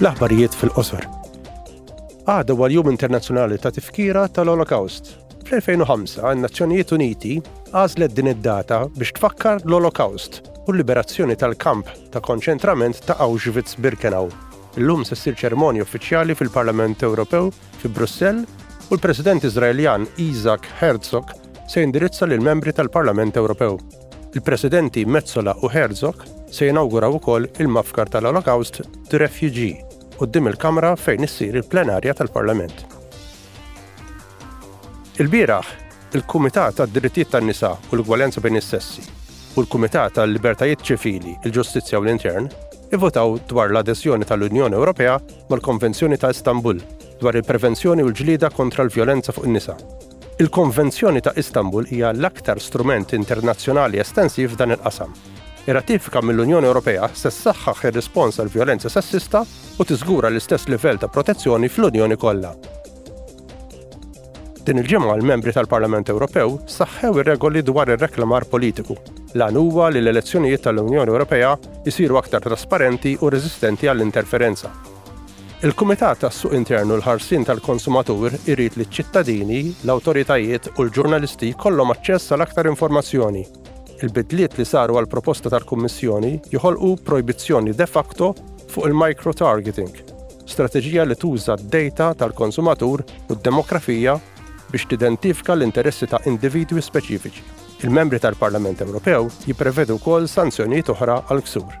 L-aħbarijiet fil-qosor. Għada għal jum internazzjonali ta' tifkira tal-Holocaust. Fl-2005, n-Nazzjonijiet Uniti għażlet din id-data biex tfakkar l-Holocaust u l-liberazzjoni tal-kamp ta' konċentrament ta' Auschwitz-Birkenau. Illum se ssir ċermonja uffiċjali fil-Parlament Ewropew fi Brussell u l-President Iżraeljan Isaac Herzog se jindirizza lill membri tal-Parlament Ewropew. Il-Presidenti Metsola u Herzog se jinawguraw ukoll il-Mafkar tal-Olokawst The Refugee quddiem il-Kamra fejn issir il-plenarja tal-Parlament. Ilbieraħ, il-Kumitat għad-Drittijiet tan-Nisa u l-Ugwaljanza bejn is-Sessi u l-Kumitat għall-Libertajiet Ċivili, il-Ġustizzja u l-Intern ivvotaw dwar l-adeżjoni tal-Unjoni Ewropea mal-Konvenzjoni ta' Istanbul dwar il-prevenzjoni u l-ġlieda kontra l-vjolenza fuq in-nisa. Il-Konvenzjoni ta' Istanbul hija l-aktar strument internazzjonali estensiv f'dan il-qasam. Ir-ratifika mill-Unjoni Ewropea se ssaħħaħ ir-rispons għall-vjolenza sessista u tiżgura l-istess livell ta' protezzjoni fl-Unjoni kollha. Din il-ġimgħa l-membri tal-Parlament Ewropew saħħew ir-regoli dwar ir-reklamar politiku. L-għan huwa li l-elezzjonijiet tal-Unjoni Ewropea jsiru aktar trasparenti u reżistenti għall-interferenza. Il-Kumitat għas-Suq Intern u l-Ħarsien tal-Konsumatur irid li ċ-ċittadini, l-awtoritajiet u l-ġurnalisti jkollhom aċċess għal aktar informazzjoni. Il-bidliet li saru għall-proposta tal-Kummissjoni joħolqu projbizzjoni de facto fuq il-microtargeting, strateġija li tuża d-dejta tal-konsumatur u d-demografija biex tidentifika l-interessi ta' individwi speċifiċi. Il-membri tal-Parlament Ewropew jipprevedu wkoll sanzjonijiet oħra għall-ksur.